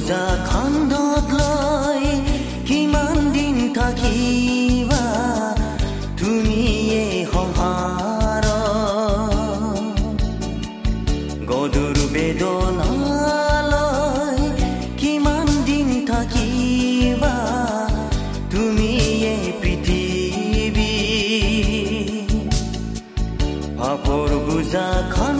বোজা খান্দত লৈ কিমান দিন থাকিবা তুমি এই সংসাৰ গধুৰ বেদনালৈ কিমান দিন থাকিবা তুমি এই পৃথিৱী পাপৰ বোজা খান্দত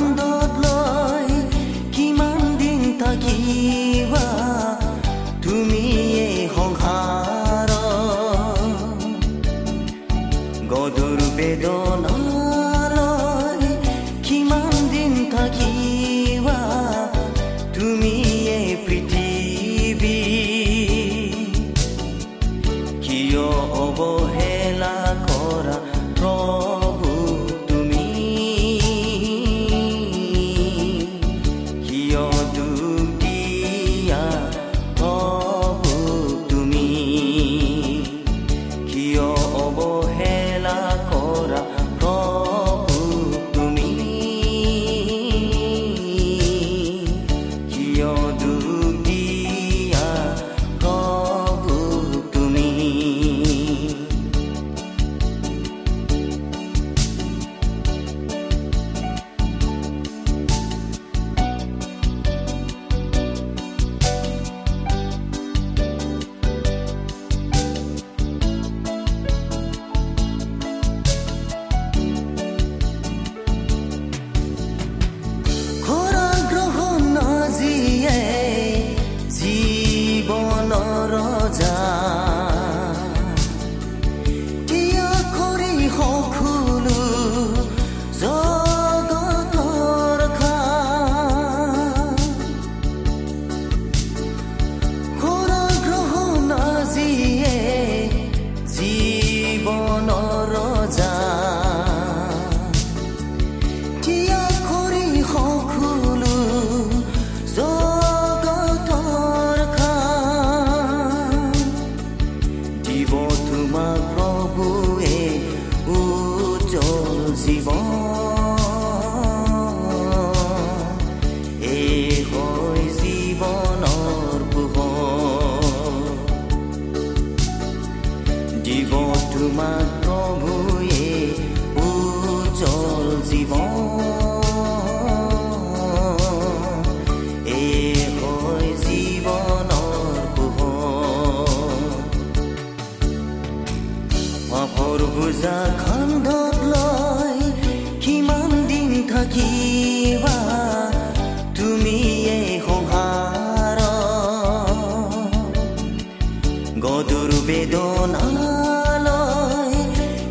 গধুৰ বেদনালৈ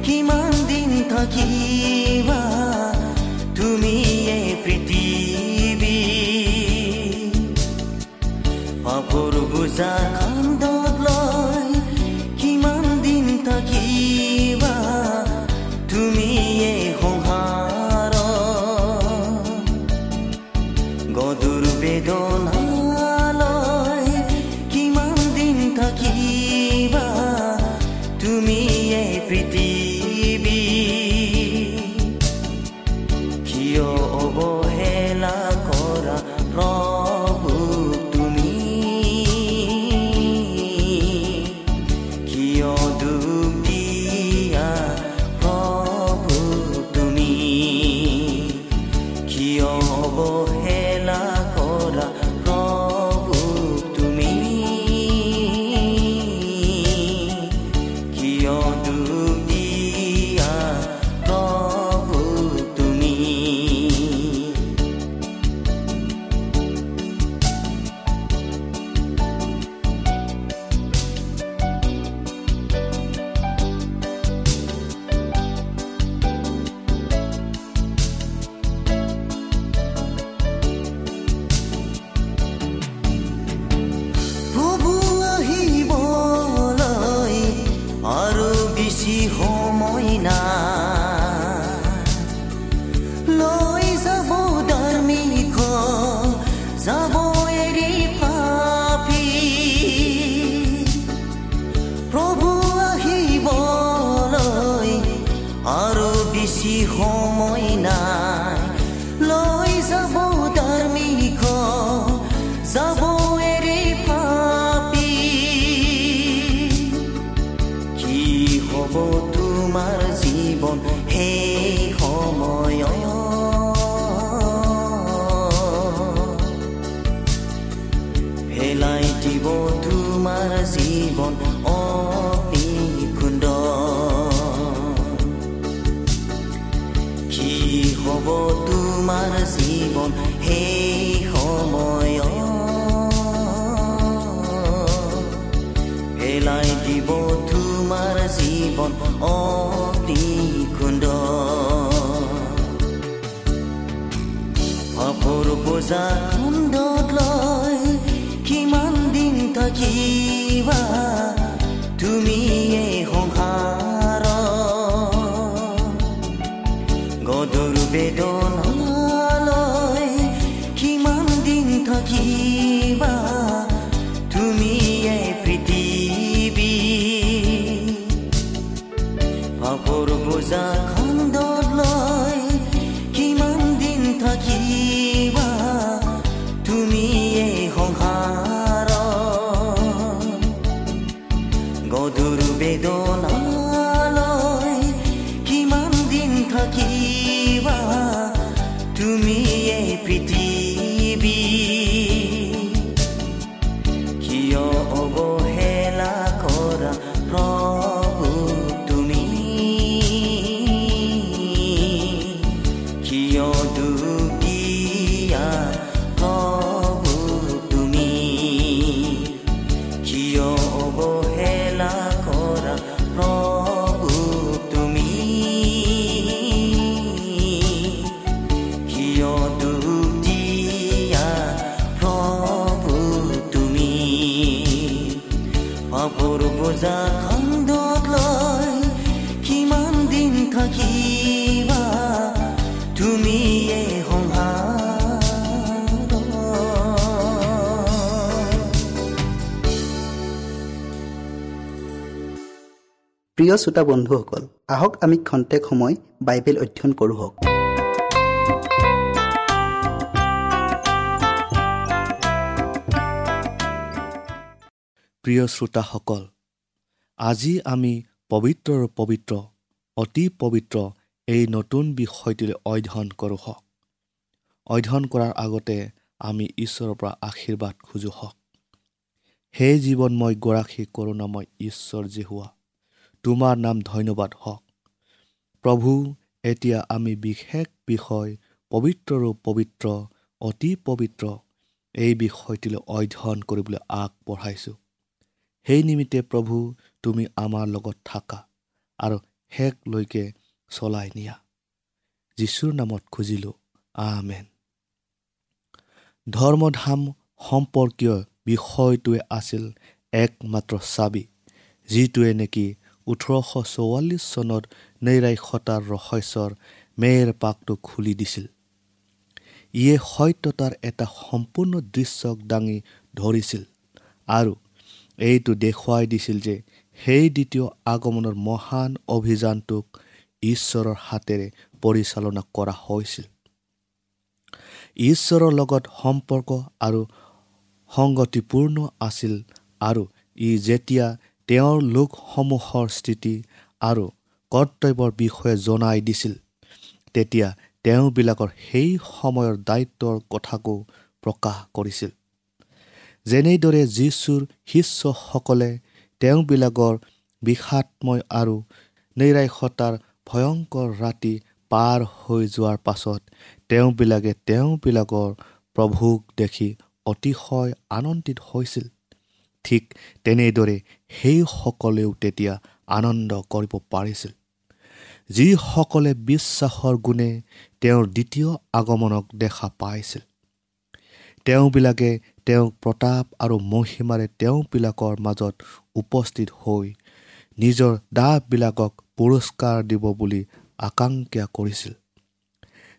কিমান দিন থাকিবা তুমি এই পৃথিৱী পাপৰ বোজা আৰু বেছি সময় নাই লৈ খুন্দত লৈ কিমান দিন থাকিবা তুমি এই সংসাৰ প্ৰিয় শ্ৰোতা বন্ধুসকল আহক আমি খন্তেক সময় বাইবেল অধ্যয়ন কৰোঁ হওক। প্ৰিয় শ্ৰোতাসকল আজি আমি পবিত্ৰৰ পবিত্ৰ অতি পবিত্ৰ এই নতুন বিষয়টিলৈ অধ্যয়ন কৰোঁ হওক। অধ্যয়ন কৰাৰ আগতে আমি ঈশ্বৰৰ পৰা আশীৰ্বাদ খোজোঁ হওক। হে জীৱনময় গৰাকী কৰোণাময় ঈশ্বৰ জেহুৱা তোমাৰ নাম ধন্যবাদ হওক। প্ৰভু এতিয়া আমি বিশেষ বিষয় পবিত্ৰৰো পবিত্ৰ অতি পবিত্ৰ এই বিষয়টিলৈ অধ্যয়ন কৰিবলৈ আগবঢ়াইছোঁ। সেই নিমিত্তে প্ৰভু তুমি আমাৰ লগত থাকা আৰু শেষলৈকে চলাই নিয়া। যীশুৰ নামত খুজিলোঁ আমেন। ধৰ্মধাম সম্পৰ্কীয় বিষয়টোৱে আছিল একমাত্ৰ চাবি যিটোৱে নেকি ওঠৰশ চৌৱাল্লিছ চনত নৈৰাক্ষতাৰ ৰহস্যৰ মেৰ পাকটো খুলি দিছিল। ইয়ে সত্যতাৰ এটা সম্পূৰ্ণ দৃশ্যক দাঙি ধৰিছিল আৰু এইটো দেখুৱাই দিছিল যে সেই দ্বিতীয় আগমনৰ মহান অভিযানটোক ঈশ্বৰৰ হাতেৰে পৰিচালনা কৰা হৈছিল। ঈশ্বৰৰ লগত সম্পৰ্ক আৰু সংগতিপূৰ্ণ আছিল আৰু ই যেতিয়া তেওঁৰ লোকসমূহৰ স্থিতি আৰু কৰ্তব্যৰ বিষয়ে জনাই দিছিল। তেতিয়া তেওঁবিলাকৰ সেই সময়ৰ দায়িত্বৰ কথাকো প্ৰকাশ কৰিছিল। যেনেদৰে যীশুৰ শিষ্যসকলে তেওঁবিলাকৰ বিষাদময় আৰু নৈৰাক্ষতাৰ ভয়ংকৰ ৰাতি পাৰ হৈ যোৱাৰ পাছত তেওঁবিলাকে তেওঁবিলাকৰ প্ৰভুক দেখি অতিশয় আনন্দিত হৈছিল। ঠিক তেনেদৰে সেইসকলেও তেতিয়া আনন্দ কৰিব পাৰিছিল। যিসকলে বিশ্বাসৰ গুণে তেওঁৰ দ্বিতীয় আগমনক দেখা পাইছিল। তেওঁবিলাকে তেওঁক প্ৰতাপ আৰু মহিমাৰে তেওঁবিলাকৰ মাজত উপস্থিত হৈ নিজৰ দাহবিলাকক পুৰস্কাৰ দিব বুলি আকাংক্ষা কৰিছিল।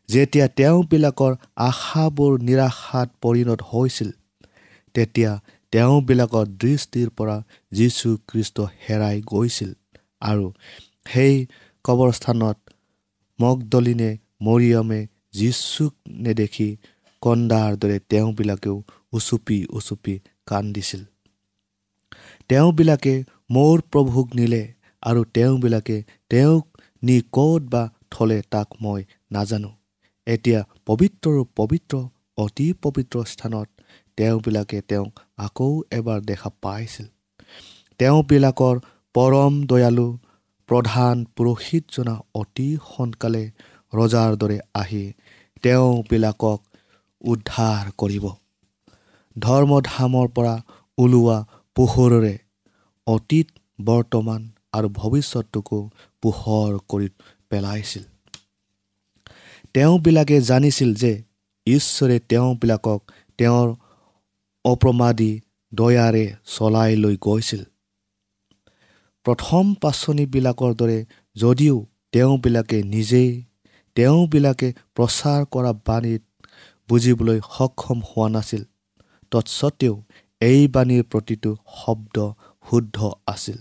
যেতিয়া তেওঁবিলাকৰ আশাবোৰ নিৰাশাত পৰিণত হৈছিল তেতিয়া তেওঁবিলাকৰ দৃষ্টিৰ পৰা যীশু খ্ৰীষ্ট হেৰাই গৈছিল। আৰু সেই কবৰস্থানত মগদলিনে মৰিয়মে যীশুক নেদেখি কন্দাৰ দৰে তেওঁবিলাকেও উচুপি উচুপি কান্দিছিল। তেওঁবিলাকে মোৰ প্ৰভুক নিলে আৰু তেওঁবিলাকে তেওঁক নি ক'ত বা থলে তাক মই নাজানো। এতিয়া পবিত্ৰ পবিত্ৰ অতি পবিত্ৰ স্থানত তেওঁবিলাকে তেওঁক আকৌ এবাৰ দেখা পাইছিল। তেওঁবিলাকৰ পৰম দয়ালু প্ৰধান পুৰোহিতজনা অতি সোনকালে ৰজাৰ দৰে আহি তেওঁবিলাকক উদ্ধাৰ কৰিব। ধৰ্মধামৰ পৰা ওলোৱা পোহৰেৰে অতীত বৰ্তমান আৰু ভৱিষ্যতটোকো পোহৰ কৰি পেলাইছিল। তেওঁবিলাকে জানিছিল যে ঈশ্বৰে তেওঁবিলাকক তেওঁৰ অপ্ৰমাদী দয়াৰে চলাই লৈ গৈছিল। প্ৰথম পাচনিবিলাকৰ দৰে যদিও তেওঁবিলাকে নিজেই তেওঁবিলাকে প্ৰচাৰ কৰা বাণীত বুজিবলৈ সক্ষম হোৱা নাছিল তৎসত্বেও এই বাণীৰ প্ৰতিটো শব্দ শুদ্ধ আছিল।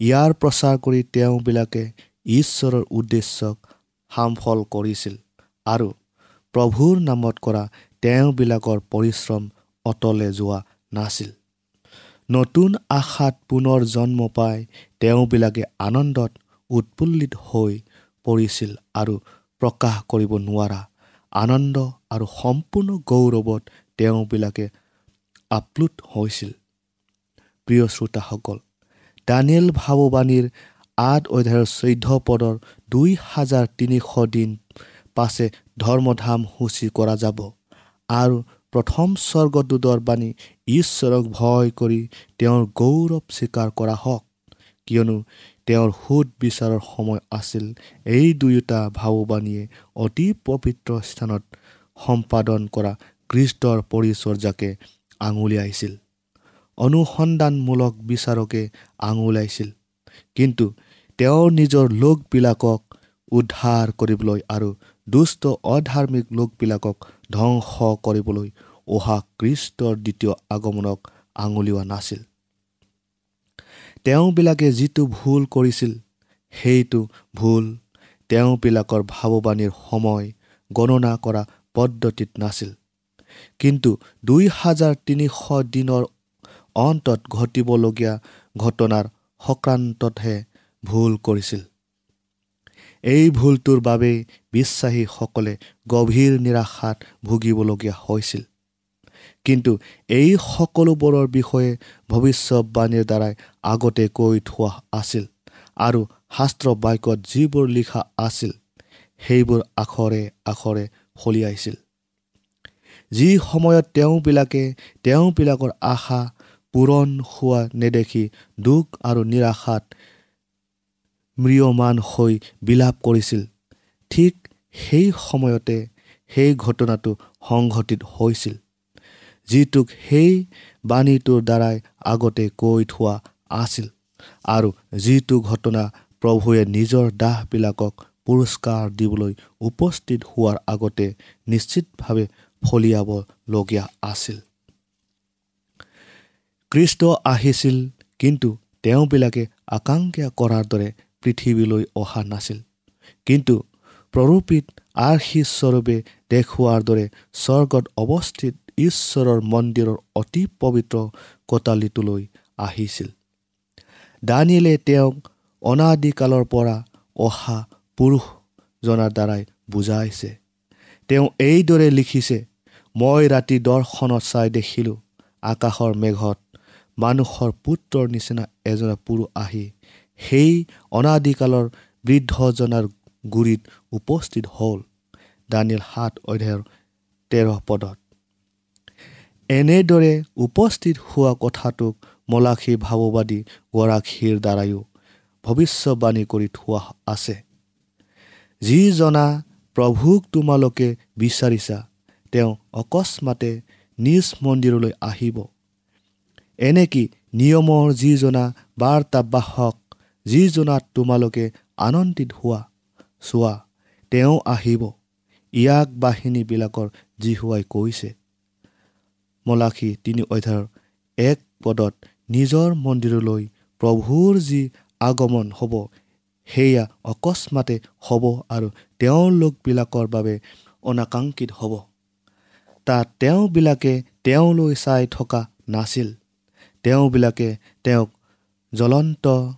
ইয়াৰ প্ৰচাৰ কৰি তেওঁবিলাকে ঈশ্বৰৰ উদ্দেশ্যক সামফল কৰিছিল আৰু প্ৰভুৰ নামত কৰা তেওঁবিলাকৰ পৰিশ্ৰম অতলে যোৱা নাছিল। নতুন আশাত পুনৰ জন্ম পাই তেওঁবিলাকে আনন্দত উৎফুল্লিত হৈ পৰিছিল আৰু প্ৰকাশ কৰিব নোৱাৰা। আনন্দ আৰু সম্পূৰ্ণ গৌৰৱত তেওঁবিলাকে আপ্লুত হৈছিল। প্ৰিয় শ্ৰোতাসকল দানিয়েল ভাৱবাণীৰ আঠ অধ্যায়ৰ চৈধ্য পদৰ দুই হাজাৰ তিনিশ দিন পাছে ধৰ্মধাম সূচী কৰা যাব আৰু প্ৰথম স্বৰ্গদূতৰ বাণী ঈশ্বৰক ভয় কৰি তেওঁৰ গৌৰৱ স্বীকাৰ কৰা হওক। কিয়নো তেওঁৰ সোধ বিচাৰৰ সময় আছিল। এই দুয়োটা ভাৱবাণীয়ে অতি পবিত্ৰ স্থানত সম্পাদন কৰা কৃষ্টৰ পৰিচৰ্যাকে আঙুলিয়াইছিল। অনুসন্ধানমূলক বিচাৰকে আঙুলিয়াইছিল কিন্তু তেওঁৰ নিজৰ লোকবিলাকক উদ্ধাৰ কৰিবলৈ আৰু দুষ্ট অধাৰ্মিক লোকবিলাকক ধ্বংস কৰিবলৈ অহা কৃষ্টৰ দ্বিতীয় আগমনক আঙুলিওৱা নাছিল। তেওঁবিলাকে যিটো ভুল কৰিছিল সেইটো ভুল। তেওঁবিলাকৰ ভাৱবাণীৰ সময় গণনা কৰা পদ্ধতিত নাছিল। কিন্তু দুই হাজাৰ তিনিশ দিনৰ অন্তত ঘটিবলগীয়া ঘটনাৰ সংক্ৰান্ততহে ভুল কৰিছিল। এই ভুলটোৰ বাবেই বিশ্বাসীসকলে গভীৰ নিৰাশাত ভুগিবলগীয়া হৈছিল। কিন্তু এই সকলোবোৰৰ বিষয়ে ভৱিষ্যতবাণীৰ দ্বাৰাই আগতে কৈ থোৱা আছিল আৰু শাস্ত্ৰ বাক্যত যিবোৰ লিখা আছিল সেইবোৰ আখৰে আখৰে ফলিয়াইছিল যি সময়ত তেওঁবিলাকে তেওঁবিলাকৰ আশা পূৰণ হোৱা নেদেখি দুখ আৰু নিৰাশাত ম্ৰিয়মান হৈ বিলাপ কৰিছিল ঠিক সেই সময়তে সেই ঘটনাটো সংঘটিত হৈছিল। যিটোক সেই বাণীটোৰ দ্বাৰাই আগতে কৈ থোৱা আছিল আৰু যিটো ঘটনা প্ৰভুৱে নিজৰ দাহবিলাকক পুৰস্কাৰ দিবলৈ উপস্থিত হোৱাৰ আগতে নিশ্চিতভাৱে ফলিয়াবলগীয়া আছিল। কৃষ্ট আহিছিল কিন্তু তেওঁবিলাকে আকাংক্ষা কৰাৰ দৰে পৃথিৱীলৈ অহা নাছিল। কিন্তু প্ৰৰূপিত আৰ্শীস্বৰূপে দেখুওৱাৰ দৰে স্বৰ্গত অৱস্থিত ঈশ্বৰৰ মন্দিৰৰ অতি পবিত্ৰ কোটালিটোলৈ আহিছিল। দানিয়েলে তেওঁক অনাদিকালৰ পৰা অহা পুৰুষজনাৰ দ্বাৰাই বুজাইছে। তেওঁ এইদৰে লিখিছে মই ৰাতি দৰ্শনত চাই দেখিলোঁ আকাশৰ মেঘত মানুহৰ পুত্ৰৰ নিচিনা এজনা পুৰুষ আহি সেই অনাদিকালৰ বৃদ্ধজনাৰ গুৰিত উপস্থিত হ'ল। দানিয়েল সাত অধ্যায়ৰ তেৰ পদত। এনেদৰে উপস্থিত হোৱা কথাটোক মলাখী ভাৱবাদী গৰাকীৰ দ্বাৰাইও ভৱিষ্যবাণী কৰি থোৱা আছে। যিজনা প্ৰভুক তোমালোকে বিচাৰিছা তেওঁ অকস্মাতে নিজ মন্দিৰলৈ আহিব। এনেকি নিয়মৰ যিজনা বাৰ্তাবাহক যিজনাত তোমালোকে আনন্দিত হোৱা চোৱা তেওঁ আহিব। ইয়াক বাহিনীবিলাকৰ জিহুৱাই কৈছে। মলাখী তিনি অধ্যায়ৰ এক পদত নিজৰ মন্দিৰলৈ প্ৰভুৰ যি আগমন হ'ব সেয়া অকস্মাতে হ'ব আৰু তেওঁৰ লোকবিলাকৰ বাবে অনাকাংক্ষিত হ'ব। তাত তেওঁবিলাকে তেওঁলৈ চাই থকা নাছিল। তেওঁবিলাকে তেওঁক জ্বলন্ত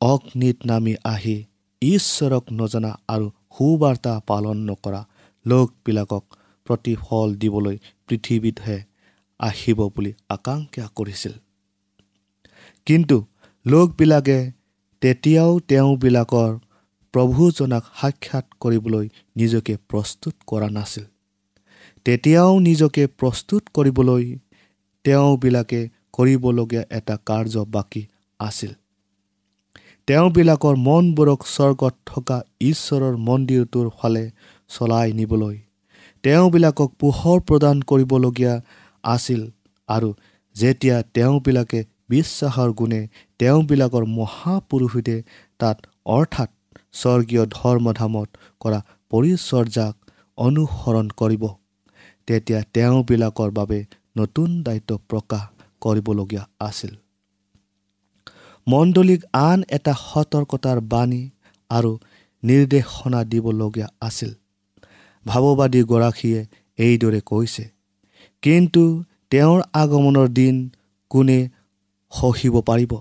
অগ্নিত নামি আহি ঈশ্বৰক নজনা আৰু সুবাৰ্তা পালন নকৰা লোকবিলাকক প্ৰতিফল দিবলৈ পৃথিৱীতহে আহিব বুলি আকাংক্ষা কৰিছিল। কিন্তু লোকবিলাকে তেতিয়াও তেওঁবিলাকৰ প্ৰভুজনাক সাক্ষাৎ কৰিবলৈ নিজকে প্ৰস্তুত কৰা নাছিল। তেতিয়াও নিজকে প্ৰস্তুত কৰিবলৈ তেওঁবিলাকে কৰিবলগীয়া এটা কাৰ্য বাকী আছিল। তেওঁবিলাকৰ মনবোৰক স্বৰ্গত থকা ঈশ্বৰৰ মন্দিৰটোৰ ফালে চলাই নিবলৈ তেওঁবিলাকক পোহৰ প্ৰদান কৰিবলগীয়া আছিল আৰু যেতিয়া তেওঁবিলাকে বিশ্বাসৰ গুণে তেওঁবিলাকৰ মহাপুৰুষিতে তাত অৰ্থাৎ স্বৰ্গীয় ধৰ্মধামত কৰা পৰিচৰ্যাক অনুসৰণ কৰিব তেতিয়া তেওঁবিলাকৰ বাবে নতুন দায়িত্ব প্ৰকাশ কৰিবলগীয়া আছিল। মণ্ডলীক আন এটা সতৰ্কতাৰ বাণী আৰু নিৰ্দেশনা দিবলগীয়া আছিল। ভাৱবাদীগৰাকীয়ে এইদৰে কৈছে কিন্তু তেওঁৰ আগমনৰ দিন কোনে সহিব পাৰিব?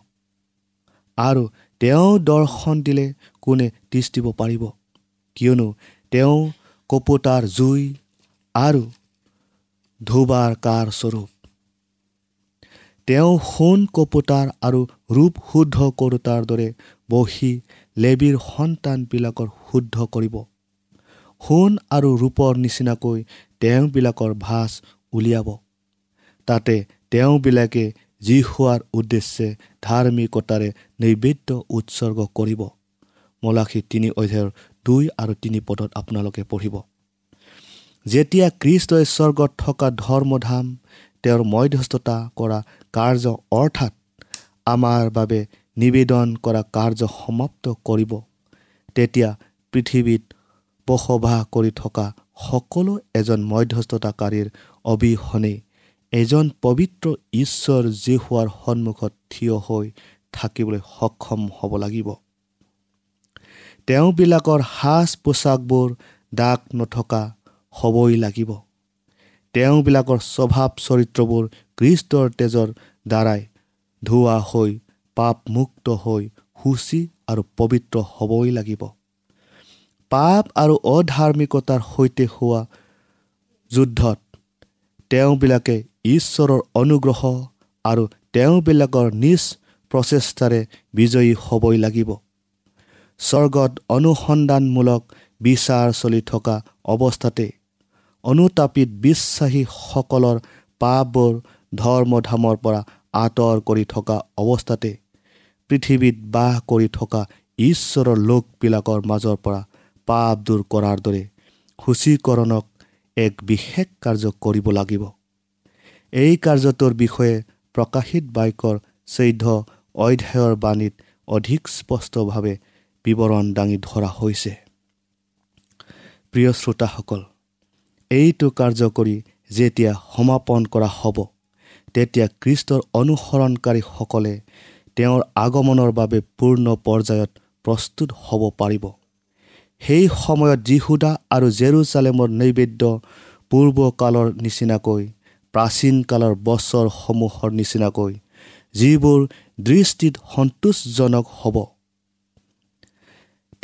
আৰু তেওঁ দৰ্শন দিলে কোনে তিষ্টিব পাৰিব? কিয়নো তেওঁ কপোতাৰ জুই আৰু ধুবাৰ কাৰ স্বৰূপ। তেওঁ সোণ কপোতাৰ আৰু ৰূপ শুদ্ধ কৰোতাৰ দৰে বহি লেবীৰ সন্তানবিলাকৰ শুদ্ধ কৰিব। সোণ আৰু ৰূপৰ নিচিনাকৈ তেওঁবিলাকৰ ভাজ উলিয়াব। তাতে তেওঁবিলাকে যি হোৱাৰ উদ্দেশ্যে ধাৰ্মিকতাৰে নৈবেদ্য উৎসৰ্গ কৰিব মলাশী তিনি অধ্যায়ৰ দুই আৰু তিনি পদত আপোনালোকে পঢ়িব। যেতিয়া কৃষ্টই স্বৰ্গত থকা ধৰ্মধাম তেওঁৰ মধ্যস্থতা কৰা কাৰ্য অৰ্থাৎ আমাৰ বাবে নিবেদন কৰা কাৰ্য সমাপ্ত কৰিব তেতিয়া পৃথিৱীত বসবাস কৰি থকা সকলো এজন মধ্যস্থতাকাৰীৰ অবিহনে। এজন পবিত্ৰ ঈশ্বৰ যি হোৱাৰ সন্মুখত থিয় হৈ থাকিবলৈ সক্ষম হ'ব লাগিব। তেওঁবিলাকৰ সাজ পোছাকবোৰ দাগ নথকা হ'বই লাগিব। তেওঁবিলাকৰ স্বভাৱ চৰিত্ৰবোৰ কৃষ্টৰ তেজৰ দ্বাৰাই ধোৱা হৈ পাপমুক্ত হৈ সূচী আৰু পবিত্ৰ হ'বই লাগিব। পাপ আৰু অধাৰ্মিকতাৰ সৈতে হোৱা যুদ্ধত তেওঁবিলাকে ঈশ্বৰৰ অনুগ্ৰহ আৰু তেওঁবিলাকৰ নিজ প্ৰচেষ্টাৰে বিজয়ী হ'বই লাগিব। স্বৰ্গত অনুসন্ধানমূলক বিচাৰ চলি থকা অৱস্থাতে অনুতাপিত বিশ্বাসীসকলৰ পাপবোৰ ধৰ্মধামৰ পৰা আঁতৰ কৰি থকা অৱস্থাতে পৃথিৱীত বাস কৰি থকা ঈশ্বৰৰ লোকবিলাকৰ মাজৰ পৰা পাপ দূৰ কৰাৰ দৰে সূচীকৰণক এক বিশেষ কাৰ্য কৰিব লাগিব। এই কাৰ্যটোৰ বিষয়ে প্ৰকাশিত বাক্যৰ চৈধ্য অধ্যায়ৰ বাণীত অধিক স্পষ্টভাৱে বিৱৰণ দাঙি ধৰা হৈছে। প্ৰিয় শ্ৰোতাসকল এইটো কাৰ্য কৰি যেতিয়া সমাপন কৰা হ'ব তেতিয়া খ্ৰীষ্টৰ অনুসৰণকাৰীসকলে তেওঁৰ আগমনৰ বাবে পূৰ্ণ পৰ্যায়ত প্ৰস্তুত হ'ব পাৰিব। সেই সময়ত যিহুদা আৰু জেৰুচালেমৰ নৈবেদ্য পূৰ্বকালৰ নিচিনাকৈ প্ৰাচীন কালৰ বছৰসমূহৰ নিচিনাকৈ যিবোৰ দৃষ্টিত সন্তোষজনক হ'ব।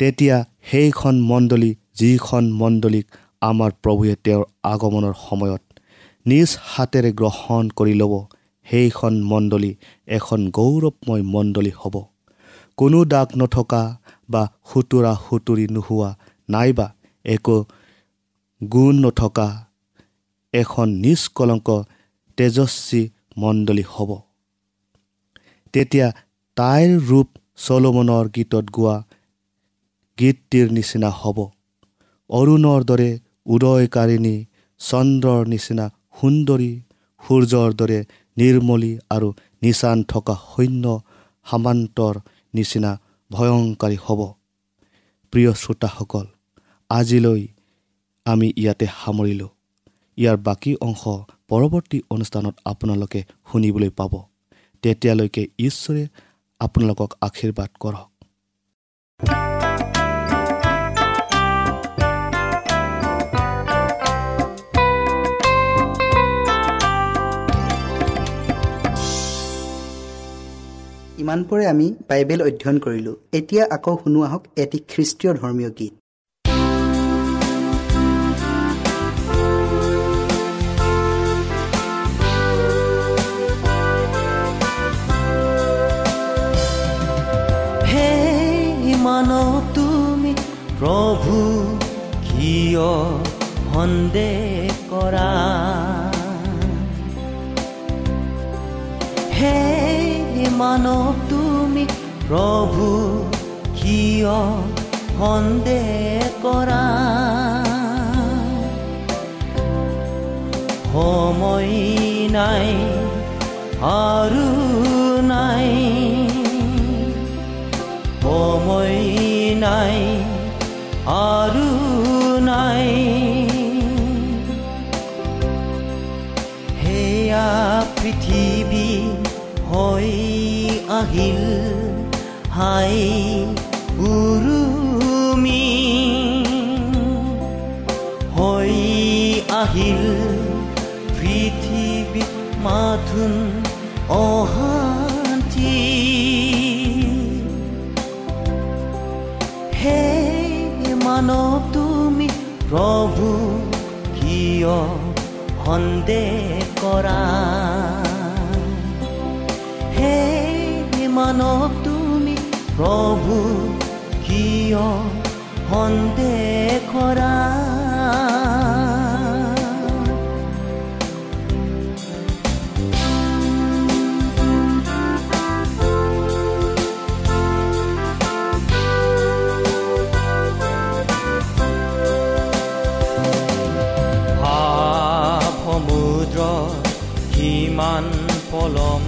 তেতিয়া সেইখন মণ্ডলী যিখন মণ্ডলীক আমাৰ প্ৰভুৱে তেওঁৰ আগমনৰ সময়ত নিজ হাতেৰে গ্ৰহণ কৰি ল'ব সেইখন মণ্ডলী এখন গৌৰৱময় মণ্ডলী হ'ব। কোনো দাগ নথকা বা সুতুৰা সুতুৰি নোহোৱা নাইবা একো গুণ নথকা এখন নিষ্কলংক তেজস্বী মণ্ডলী হ'ব। তেতিয়া তাইৰ ৰূপ চলোমনৰ গীতত গোৱা গীতটিৰ নিচিনা হ'ব। অৰুণৰ দৰে উদয়কাৰিণী চন্দ্ৰৰ নিচিনা সুন্দৰী সূৰ্যৰ দৰে নিৰ্মলী আৰু নিচান থকা সৈন্য সামান্তৰ নিচিনা ভয়ংকাৰী হ'ব। প্ৰিয় শ্ৰোতাসকল আজিলৈ আমি ইয়াতে সামৰিলোঁ। ইয়াৰ বাকী অংশ পৰৱৰ্তী অনুষ্ঠানত আপোনালোকে শুনিবলৈ পাব। তেতিয়ালৈকে ঈশ্বৰে আপোনালোকক আশীৰ্বাদ কৰক। ইমানপৰে আমি বাইবেল অধ্যয়ন কৰিলোঁ। এতিয়া আকৌ শুনো আহক এটি খ্ৰীষ্টীয় ধৰ্মীয় গীত। প্ৰভু কিয় সন্দেহ কৰা? হে মানৱ তুমি প্ৰভু কিয় সন্দেহ কৰা? সময় নাই আৰু নাই। সময় নাই আৰু নাই। সেয়া পৃথিৱী হৈ আহিল হাই উৰুমি হৈ আহিল পৃথিৱী মাথোন অশান্তি হে মানৱ তুমি প্ৰভু কিয় সন্দেহ কৰা হে মানৱ তুমি প্ৰভু কিয় সন্দেহ কৰা সমুদ্ৰ কিমান পলম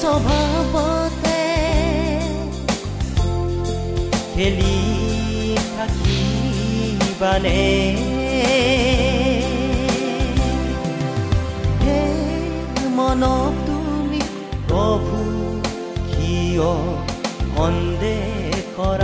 স্বভাৱতে খেলি থাকিবানে? হে মনক তুমি প্ৰভু কিয় সন্দেহ কৰা